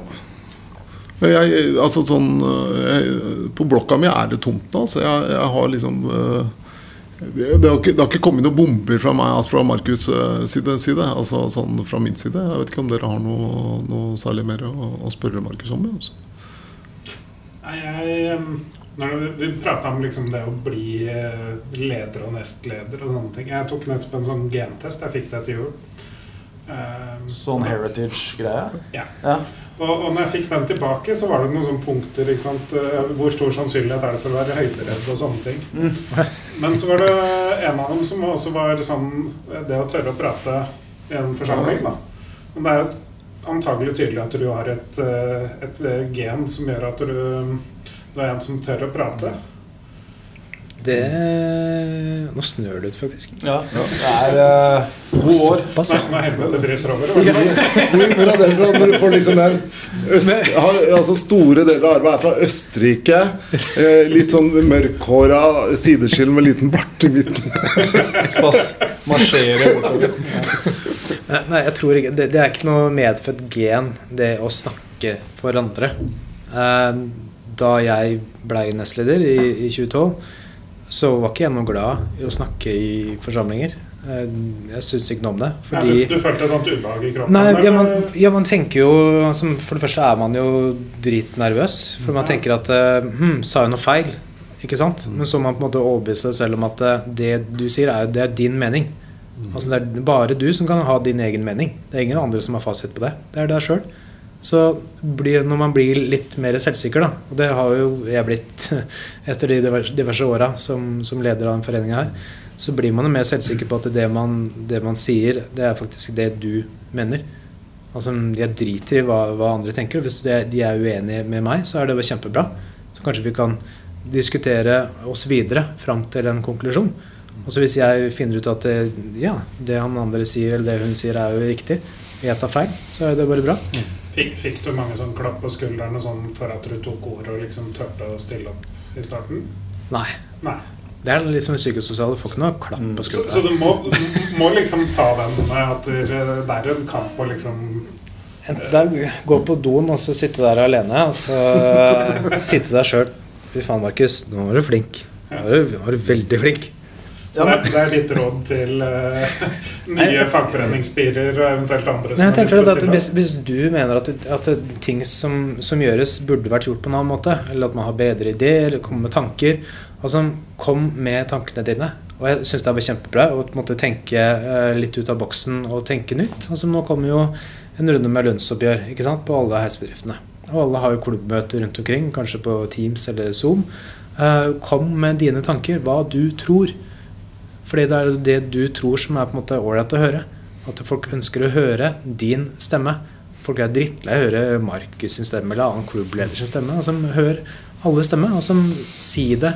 Jeg, altså sånn eh, jeg, På blokka mi er det tomt nå. Så jeg, jeg har liksom eh, det, det, har ikke, det har ikke kommet noen bomber fra meg altså fra Markus' side, side. Altså sånn fra min side. Jeg vet ikke om dere har noe, noe særlig mer å, å spørre Markus om? Altså. Nei, jeg, når vi- du prata om liksom det å bli eh, leder og nestleder og sånne ting. Jeg tok nettopp en sånn gentest. Jeg fikk det til jul. Em, Sånn heritage-greie? Ja. Ja. Og, og når jeg fikk den tilbake, så var det noen sånne punkter. Ikke sant? Eh, Hvor stor sannsynlighet er det for å være høyderedd og sånne ting. Men så var det en av dem som også var sånn Det å tørre å prate i en forsamling, da. Men det er jo antagelig tydelig at du har et, eh, et gen som gjør at du, du er en som tør å prate. det Nå snør det ut, faktisk. Ja. Det er uh, to år. Såpass, ja. nå er helvete fryser over. det? Hvor er det fra når du får liksom den øst, har, altså Store deler av armen er fra Østerrike. Eh, litt sånn mørkhåra sideskill med liten bart i midten. Spass. Marsjerer bortover. Nei, Nei, jeg tror ikke det, det er ikke noe medfødt gen, det å snakke for andre. Eh, Da jeg blei nestleder i, i 2012, så var ikke jeg noe glad i å snakke i forsamlinger. Eh, Jeg syns ikke noe om det. Ja, du, du følte et sånt ubehag i kroppen? Nei, ja man, ja, man tenker jo altså, For det første er man jo dritnervøs. For man tenker at hm, Sa jeg noe feil? Ikke sant? Men så må man på en måte overbevise seg selv om at eh, det du sier, er, det er din mening. Altså Det er bare du som kan ha din egen mening. Det er ingen andre som har fasit på det. Det er deg sjøl. Så blir, når man blir litt mer selvsikker, da, og det har jo jeg blitt *laughs* etter de diverse, åra som, som leder av en forening her, så blir man jo mer selvsikker på at det man, det man sier, det er faktisk det du mener. Altså, Jeg driter i hva, hva andre tenker. Hvis det, de er uenige med meg, så er det kjempebra. Så kanskje vi kan diskutere oss videre fram til en konklusjon. Og så Hvis jeg finner ut at det, ja, det han andre sier eller det hun sier er jo riktig, jeg tar feil, så er det bare bra. Fikk, fikk du mange sånn klapp på skuldrene sånn for at du tok ordet og liksom turte å stille opp i starten? Nei. Nei. Det er litt som det psykososiale. Du får ikke noe klapp på Så, så du må, du må liksom ta den med at det er en kamp å liksom Enten gå på doen og så sitte der alene, og så *laughs* sitte der sjøl Fy faen, Markus, nå var du flink. Nå var du, nå var du veldig flink. Så det, det er ditt råd til uh, *laughs* nye fagforeningsspirer og eventuelt andre Men som jeg har tenker at stille hvis, hvis du mener at, at ting som, som gjøres, burde vært gjort på en annen måte, eller at man har bedre ideer, eller kommer med tanker altså Kom med tankene dine. Og jeg syns det er kjempebra å måtte tenke uh, litt ut av boksen og tenke nytt. Altså Nå kommer jo en runde med lønnsoppgjør ikke sant, på alle heisbedriftene. Og alle har jo klubbmøter rundt omkring, kanskje på Teams eller Zoom. Uh, kom med dine tanker, hva du tror Fordi det er det du tror som er på en måte ålreit å høre. At folk ønsker å høre din stemme. Folk er drittlei av å høre Markus sin stemme eller annen klubbleder sin stemme. som hører alle stemmer. som sier det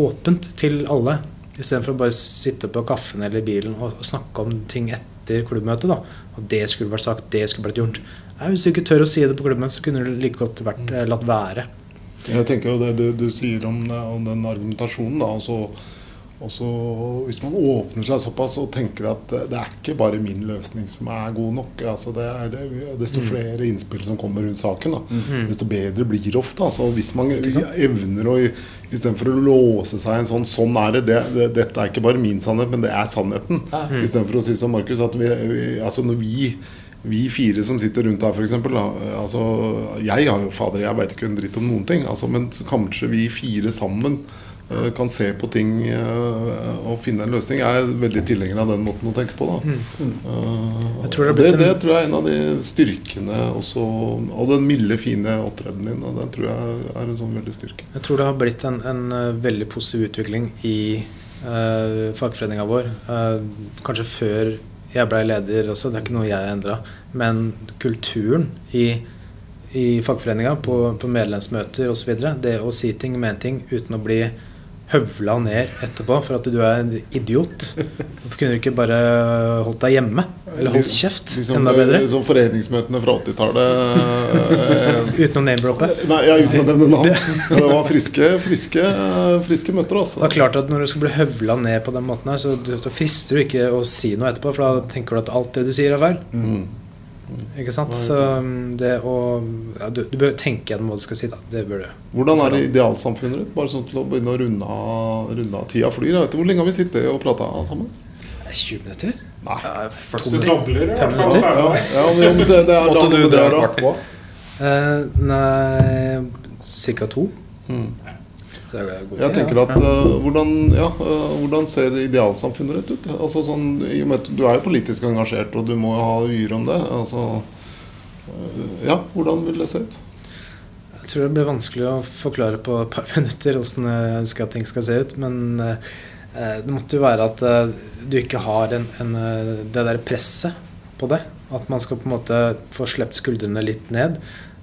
åpent til alle. Istedenfor å bare sitte på kaffen eller bilen og, og snakke om ting etter klubbmøtet. da. Og det skulle vært sagt, det skulle vært gjort. Nei, hvis du ikke tør å si det på klubbmøtet, så kunne du like godt vært eh, latt være. Jeg tenker jo det du, du sier om, om, den argumentasjonen. da, og så og så Hvis man åpner seg såpass og tenker at det er ikke bare min løsning som er god nok altså det er det, Desto mm. flere innspill som kommer rundt saken, da, mm. desto bedre blir det ofte. Altså hvis man evner å Istedenfor å låse seg en sånn 'sånn er det, det, det, Dette er ikke bare min sannhet, men det er sannheten. Istedenfor å si som Markus at vi, vi, altså når vi vi fire som sitter rundt her, f.eks. Altså, jeg har jo fader, jeg veit ikke en dritt om noen ting. Altså, men kanskje vi fire sammen kan se på ting eh, og finne en løsning. Jeg er veldig tilhenger av den måten å tenke på. Mm. Mm. Tror det, det, det, tror jeg er en av de styrkene også, Og den milde, fine opptredenen din. Den tror jeg er en sånn veldig styrke. Jeg tror det har blitt en, en eh, veldig positiv utvikling i uh, fagforeninga vår. Uh, kanskje før jeg ble leder også, det er ikke noe jeg endra. Men kulturen i i fagforeninga, på, på medlemsmøter osv. Det å si ting, mene ting uten å bli høvla ned etterpå for at du er en idiot. Hvorfor kunne du ikke bare holdt deg hjemme? Eller holdt kjeft? Liksom, enda bedre. Liksom foreningsmøtene fra 80-tallet. Eh, *laughs* uten å name-droppe? Nei, ja, uten å *laughs* nevne navn. Det var friske, friske, friske møter. Altså. Det er klart at Når du skal bli høvla ned på den måten, her, så, så frister du ikke å si noe etterpå. For da tenker du at alt det du sier, er feil. Mm. Ikke sant? Så um, det å ja, du, du, bør tenke gjennom hva du skal si. da Det bør du. Hvordan er det idealsamfunnet ditt? Bare sånn til å begynne å runde av, runde av tida flyr. Jeg vet Hvor lenge har vi sittet og prata sammen? 20 minutter? Nei. Ja, først du dobler i hvert fall. Ja, ja, men det, det er Måtte du dra kvart på? Uh, nei Ca. to. Mm. Jeg tenker at uh, hvordan, ja, uh, hvordan, ser idealsamfunnet ditt ut? Altså, sånn, du er jo politisk engasjert, og du må jo ha vyer om det. Altså, uh, ja, hvordan vil det se ut? Jeg tror det blir vanskelig å forklare på et par *laughs* minutter hvordan jeg ønsker at ting skal se ut. Men det måtte jo være at du ikke har en, en, det der presset på det. At man skal på en måte få sluppet skuldrene litt ned.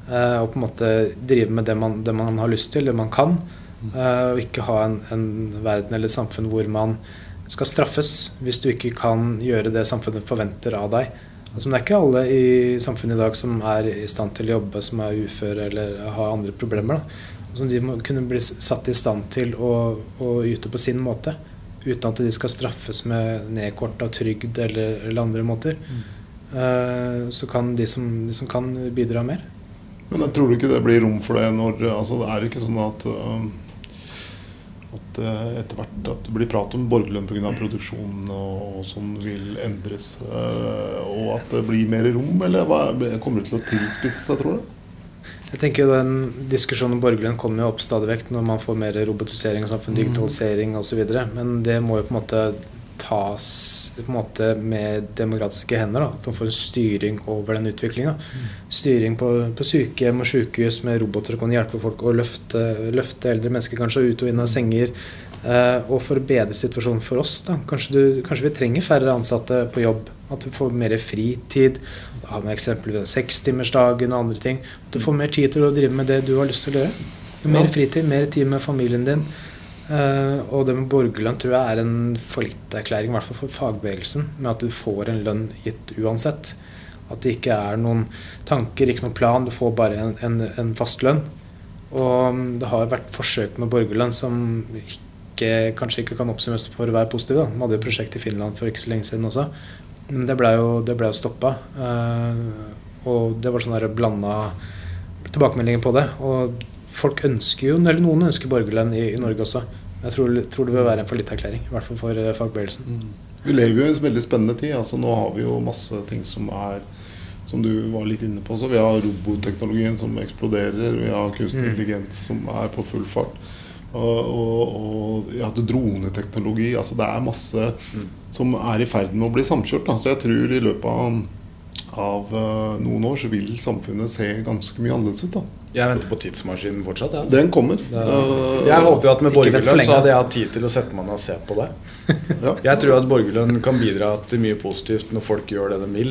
Og på en måte drive med det man, det man har lyst til, det man kan. Uh, og ikke ha en, en, verden eller et samfunn hvor man skal straffes hvis du ikke kan gjøre det samfunnet forventer av deg. Altså, det er ikke alle i samfunnet i dag som er i stand til å jobbe, som er uføre eller har andre problemer. Altså, de må kunne bli satt i stand til å, å, yte på sin måte. Uten at de skal straffes med nedkort av trygd eller, eller, andre måter. Mm. Uh, så kan de som, de som, kan, bidra mer. Men jeg tror du ikke det blir rom for det når altså, Det er ikke sånn at uh at uh, etter hvert at det blir prat om borgerlønn pga. produksjonen og, og sånn vil endres. Uh, og at det blir mer rom, eller hva, kommer det til å tilspisse seg, tror du? Jeg tenker jo den Diskusjonen om borgerlønn kommer jo opp stadig vekk når man får mer robotisering av samfunn, mm. digitalisering osv. Men det må jo på en måte tas på en måte med demokratiske hender. At man får en styring over den utviklinga. Mm. Styring på, på sykehjem og sykehus med roboter som kan hjelpe folk å løfte, løfte, eldre mennesker kanskje ut og inn av senger. Eh, og for å bedre situasjonen for oss. da, kanskje, du, kanskje, vi trenger færre ansatte på jobb. At du får mer fritid. Da har vi eksempelvis sekstimersdagen og andre ting. At du får mer tid til å drive med det du har lyst til å gjøre. Mer fritid, mer tid med familien din. Uh, og det med borgerlønn tror jeg er en fallitterklæring, i hvert fall for fagbevegelsen, med at du får en lønn gitt uansett. At det ikke er noen tanker, ikke noen plan, du får bare en, en, en fast lønn. Og mm, det har vært forsøk med borgerlønn som ikke, kanskje ikke kan oppsummeres for å være positive. Da. Man hadde et prosjekt i Finland for ikke så lenge siden også. Men det ble jo, det ble jo stoppa. Uh, og det var sånn blanda tilbakemeldinger på det. Og folk ønsker jo, eller noen ønsker borgerlønn i, i Norge også. Jeg tror, tror det vil være en fallitterklæring, i hvert fall for uh, fagbevegelsen. Mm. Vi lever jo i en veldig spennende tid. altså Nå har vi jo masse ting som er som du var litt inne på. Så vi har robotteknologien som eksploderer. Vi har kunstig mm. intelligens som er på full fart. Og, og, og ja, droneteknologi. altså Det er masse mm. som er i ferd med å bli samkjørt. Da. Så jeg tror i løpet av, av uh, noen år så vil samfunnet se ganske mye annerledes ut. da Jeg venter på tidsmaskinen fortsatt. Ja. Den kommer. Eh, Jeg håper jo at med borgerlønn så hadde jeg hatt tid til å sette meg ned og se på det. *laughs* Ja. Jeg tror at borgerlønn kan bidra til mye positivt når folk gjør det de vil.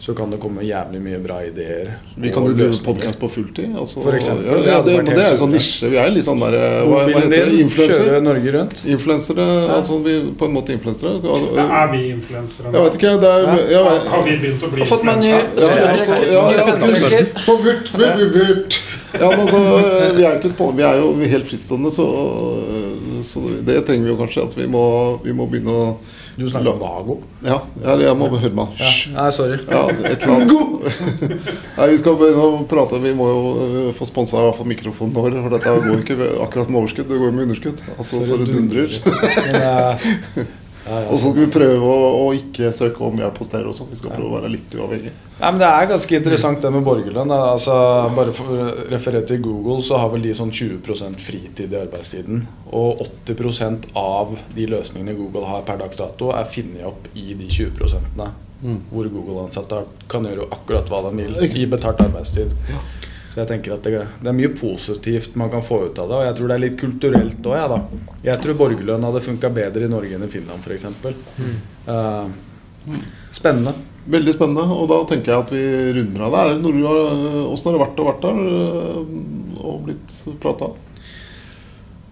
Så kan det komme jævlig mye bra ideer. Vi kan jo drive podkast på fulltid. Altså, For eksempel, Ja, det ja, det, det er jo sånn nisje. Vi er litt sånn der eh, Hva, hva heter det? Influencer Influenser? Norge rundt. Influensere. Ja. Altså vi på en måte influensere. Ja, er vi influensere Jeg vet ikke. Det er, Ja. jeg Har vi begynt å bli influensere? ja, Ja, altså, ja, ja, ja, ja, ja, men altså, vi er jo ikke Vi er jo helt frittstående, så, så det trenger vi jo kanskje. At vi må, vi må begynne å Du snakker om Vago. Ja, jeg må høre meg. Ja. Nei, sorry. Ja, et eller annet. *laughs* Nei, vi skal begynne å prate. Vi må jo øh, få sponsa i hvert fall mikrofonen vår. For dette går jo ikke akkurat med overskudd, det går med underskudd. Altså, så det dundrer. *laughs* Og så skal vi prøve å, å ikke søke om hjelp hos dere også. Vi skal prøve å være litt uavhengige. Nei, men Det er ganske interessant det med borgerlønn. Altså, bare for referere til Google, så har vel de sånn 20% fritid i arbeidstiden. Og 80% av de løsningene Google har per dags dato, er funnet opp i de 20 Mm. Hvor Google-ansatte kan gjøre akkurat hva de vil i betalt arbeidstid. Så jeg tenker at det, det er mye positivt man kan få ut av det. Og jeg tror det er litt kulturelt òg, jeg, da. Jeg tror borgerlønn hadde funka bedre i Norge enn i Finland, f.eks. Uh, spennende. Veldig spennende. Og da tenker jeg at vi runder av der. Er Åssen har det vært å vært der øh, og blitt prata?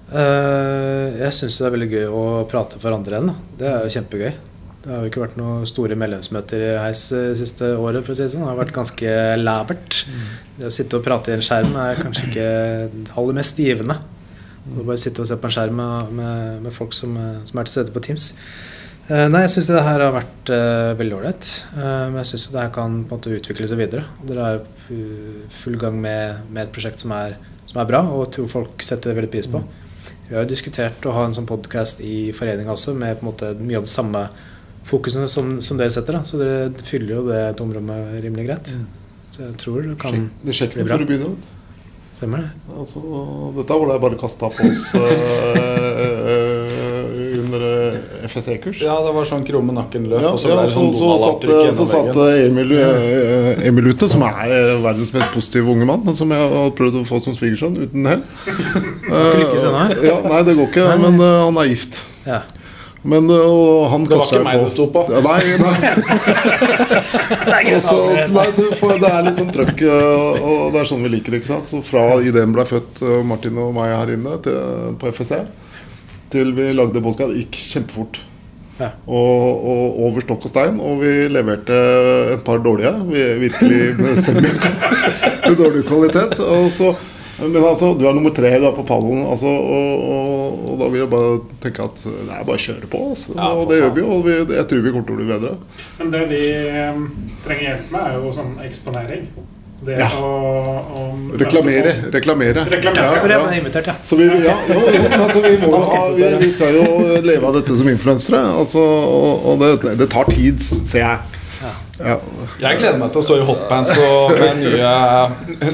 Uh, jeg syns det er veldig gøy å prate for andre igjen. Det er jo kjempegøy. Det har jo ikke vært noen store medlemsmøter i Heis det siste året. for å si Det sånn. Det har vært ganske labert. Det å sitte og prate i en skjerm er kanskje ikke det aller mest givende. Å bare sitte og se på en skjerm med, med, folk som, eh, som er til stede på Teams. Eh, nei, jeg syns det her har vært eh, veldig ålreit. Eh, men jeg syns det her kan på en måte utvikle seg videre. Og dere er i full gang med, med et prosjekt som er, som er bra, og tror folk setter veldig pris på. Vi har jo diskutert å ha en sånn podkast i foreninga også, med på en måte mye av det samme fokusene som, som dere setter. Da. Så dere fyller jo det tomrommet rimelig greit. Så jeg tror det kan Sjekk, det sjekker bli bra. før du begynner. vet du. Stemmer det? Altså, dette var det jeg bare kasta på oss uh, under FSE-kurs. Ja, det var sånn krumme nakken løp, Ja, og så ja, ble det så, sånn så, satt, så satt. Emil, Emil ute, som er verdens mest positive unge mann, som jeg har prøvd å få som svigersønn uten hell. *laughs* Eh, ja, nei, det går ikke, Nei, nei. men uh, han er gift. Ja. Men eh, og han Det var ikke meg det sto på. Ja, Nei, nei. *laughs* Og så, så, nei, så får, det er litt sånn trøkk, eh, og det er sånn vi liker det. ikke sant? Så fra ideen ble født, eh, Martin og meg her inne til, på FSE, til vi lagde podkast, gikk kjempefort. Ja. Og, og over stokk og stein. Og vi leverte et par dårlige. Vi, virkelig med semi *laughs* med dårlig kvalitet. Og så, men altså, du er nummer tre, du er på pallen. Altså, og, og, og da vil jeg bare tenke at det er bare å kjøre på. Altså. Ja, og det faen. gjør vi, og vi, jeg tror vi kommer til å bli bedre. Men det vi trenger hjelp med, er jo sånn eksponering. Det Ja. å, å Reklamere. Reklamere. Reklamere. For det, Ja, ja. invitert, ja. Så vi, ja, jo, jo, altså, vi, må, *laughs* vi, vi skal jo leve av dette som influensere. Altså, og og det, det tar tid, ser jeg. Ja. Jeg gleder meg til å stå i hotpants og med *laughs* nye,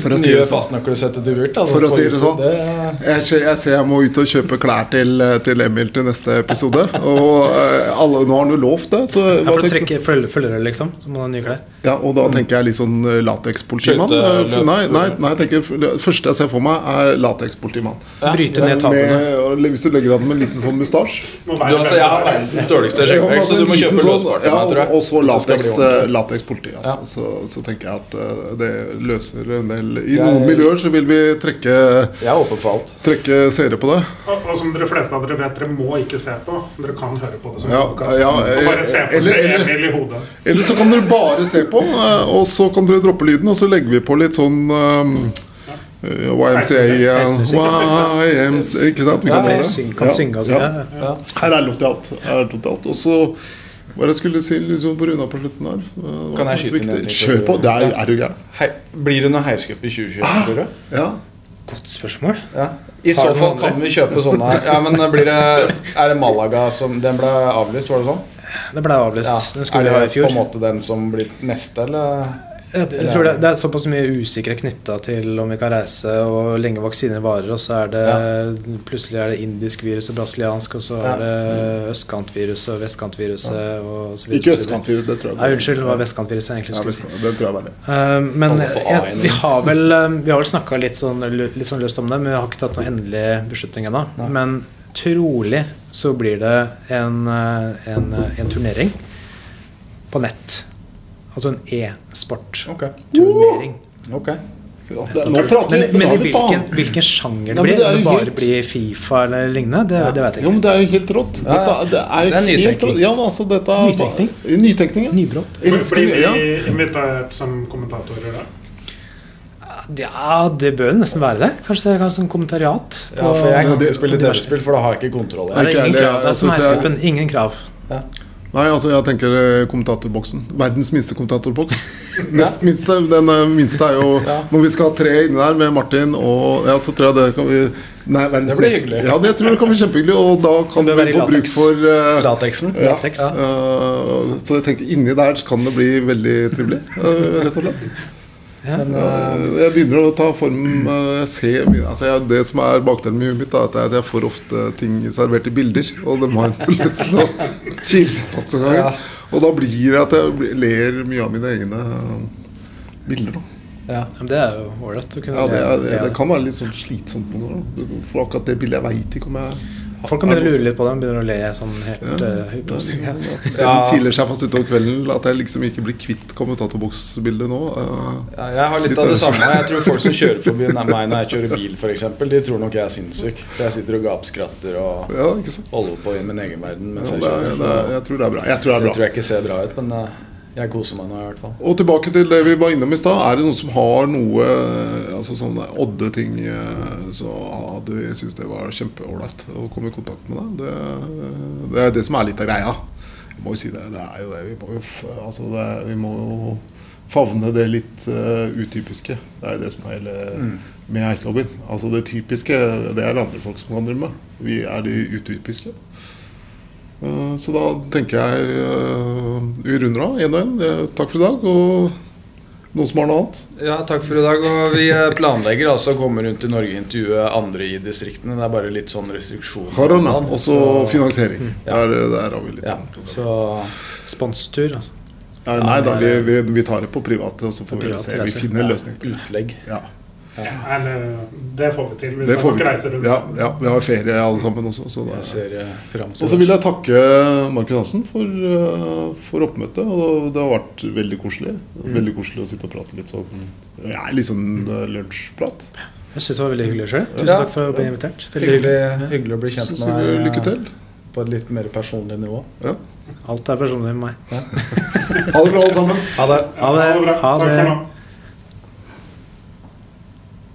For nye det sånn. fastnøkkelsettet til Vurt. altså, For å si det sånn. Det- Jeg, ser- jeg ser jeg må ut og kjøpe klær til, til Emil til neste episode. Og eh, alle, nå har han jo lovt det. Så, Ja, for å trekke følgere, liksom. Så må han ha nye klær. ja, og da tenker jeg litt sånn eh, latekspolitimann. Eh, Nei, nei, nei, jeg tenker, det første jeg ser for meg, er latekspolitimann. Ja. Bryte ned tapene. Hvis du legger an med en liten sånn mustasje. Altså, jeg har verdens dårligste skjeggvekst, så du må kjøpe sånn- låsbart ja. Og så lateks, eh, latekspoliti. Altså. Ja. Så, så tenker jeg at eh, det løser en del I Jeg- noen miljøer så vil vi trekke, Jeg er åpen for alt. trekke seere på det. Og, og som dere fleste av dere vet, dere må ikke se på. Dere kan høre på det som Ja, podcast. ja, og bare se på eller- eller- Emil i hodet. Eller så kan dere bare se på, eh, og så kan dere droppe lyden, og så legger vi på litt sånn um, eh, YMCA eh, YMCA, Ikke sant? Vi kan ja, det. kan synge og sånn. ja. Ja. Ja. Her er lov til. Her er lov til alt. Og så hva jeg skulle si liksom på Runa på slutten her? Kan jeg skyte inn Kjør på. Det er, er du gæren? Blir det noe heiscup i 2021, tror du? Ja. Godt spørsmål. Ja. I så fall kan vi kjøpe sånne Ja, men blir det Er det Malaga som Den ble avlyst, var det sånn? Det ble avlyst. Ja. Den skulle vi ha i fjor. Er det på en måte den som blir neste, eller? Jeg, jeg tror det, det er såpass mye usikre knytta til om vi kan reise, og lenge vaksiner varer, og så er det plutselig er det indisk virus og brasiliansk, og så Ja. er det østkantviruset og vestkantviruset og så videre. Ikke østkantvirus, det tror jeg. Nei, unnskyld, det var vestkantviruset jeg egentlig skulle si. det tror jeg var det. Eh, men jeg, vi har vel, eh, vi har vel snakka litt, sånn, litt sånn løst om det, men vi har ikke tatt noen endelig beslutning ennå. Men trolig så blir det en, eh, en, en turnering på nett. Altså en e-sport-turnering. Ok. Ja, det, nå prater Men, vi men men i hvilken, hvilken sjanger det blir, det er om det bare helt- blir Fifa eller lignende, det, det vet jeg ikke. Jo, men det er jo helt rått. Dette, det er Det er nytenkning. Ja, altså, dette Nytenkning. Nytenkning, ja. Nybrott. Blir vi invitert som kommentatorer da? Ja, det bør nesten være det. Kanskje det er en kommentariat. Ja, for jeg kan det- ikke spille. TV-spill, for da har jeg ikke kontroll. Det er ingen krav. Det er som altså, så jeg- Heisecupen. Ingen krav. Nei, altså jeg tenker eh, kommentatorboksen. Verdens minste kommentatorboks. *laughs* Nest minste. Den eh, minste er jo *laughs* Ja. Når vi skal ha tre inni der med Martin og Ja, så tror jeg det kan vi Nei, Det blir hyggelig. Ja, det tror jeg kan bli kjempehyggelig, og da kan vi få bruk for uh, Lateksen. ja, Latex. eh, Så jeg tenker inni der kan det bli veldig trivelig, uh, rett og slett. Ja. Men, eh, Eh, Jeg begynner å ta form eh, Jeg ser altså jeg, Det som er bakdelen med huet mitt, er at jeg, jeg får ofte ting servert i bilder. Og de har en tendens til å kile seg fast noen ganger. Ja. Og da blir det at jeg ler mye av mine egne bilder. Da. ja. Men det er jo ålreit Ja, det, er, det, det kan være litt sånn slitsomt noen ganger. For akkurat det bildet jeg veit ikke om jeg Folk kan begynne å lure litt på det. De begynner å le sånn helt Ja, uh, det er hypnotisk. liksom, *laughs* Den kiler seg fast utover kvelden. At jeg liksom ikke blir kvitt kommentatorboksbildet nå. Uh, Ja, jeg har litt Litt av det samme. Jeg tror folk som kjører forbi meg når jeg kjører *laughs* bil, f.eks., de tror nok jeg er sinnssyk. For jeg sitter og gapskratter og Ja, holder på i min egen verden Ja, mens det jeg er, kjører. det er, jeg tror det er bra. Jeg tror det er Det tror jeg ikke ser bra ut, men eh, jeg koser meg nå i hvert fall. Og tilbake til det vi var innom i stad. Er det noen som har noe Altså sånne odde ting eh, Så hadde vi syntes det var kjempeålreit å komme i kontakt med deg. Det, det er det som er litt av greia. Jeg må jo si det. Det er jo det. Vi må jo, altså det, vi må jo favne det litt uh, utypiske. Det er det som er hele Mm. med Eislobbyen. Altså det typiske, det er det andre folk som kan drive med. Vi er de utypiske. Eh, Så da tenker jeg eh, vi runder av én og én. Eh, Takk for i dag. Og noen som har noe annet? Ja, takk for i dag. Og vi planlegger altså å komme rundt i Norge og intervjue andre i distriktene. Det er bare litt sånn restriksjoner. Harana. Også Så- finansiering. Ja. Der, der har vi litt Ja, sånn. så Sponstur. Altså. Nei, nei da, vi, vi, vi tar det på private, og så får vi se. Vi finner en løsning på det. utlegg. Ja. Eller, det får vi til hvis Det vi. reiser rundt. Ja, ja, vi har ferie alle sammen også. Så det er. ser eh, fram Og så vil jeg takke Markus Hansen for, eh, for oppmøtet. Og det, det har vært veldig koselig. Veldig koselig å sitte og prate litt sånn ja, litt sånn eh, lunsjprat. Jeg syns det var veldig hyggelig sjøl. Tusen takk for å bli invitert. Veldig Hyggelig, hyggelig. å bli kjent med deg lykke eh, til. på et litt mer personlig nivå. Ja. Alt er personlig med meg. *laughs* Ha det bra, alle sammen. Ha det. Ha det. Ha det.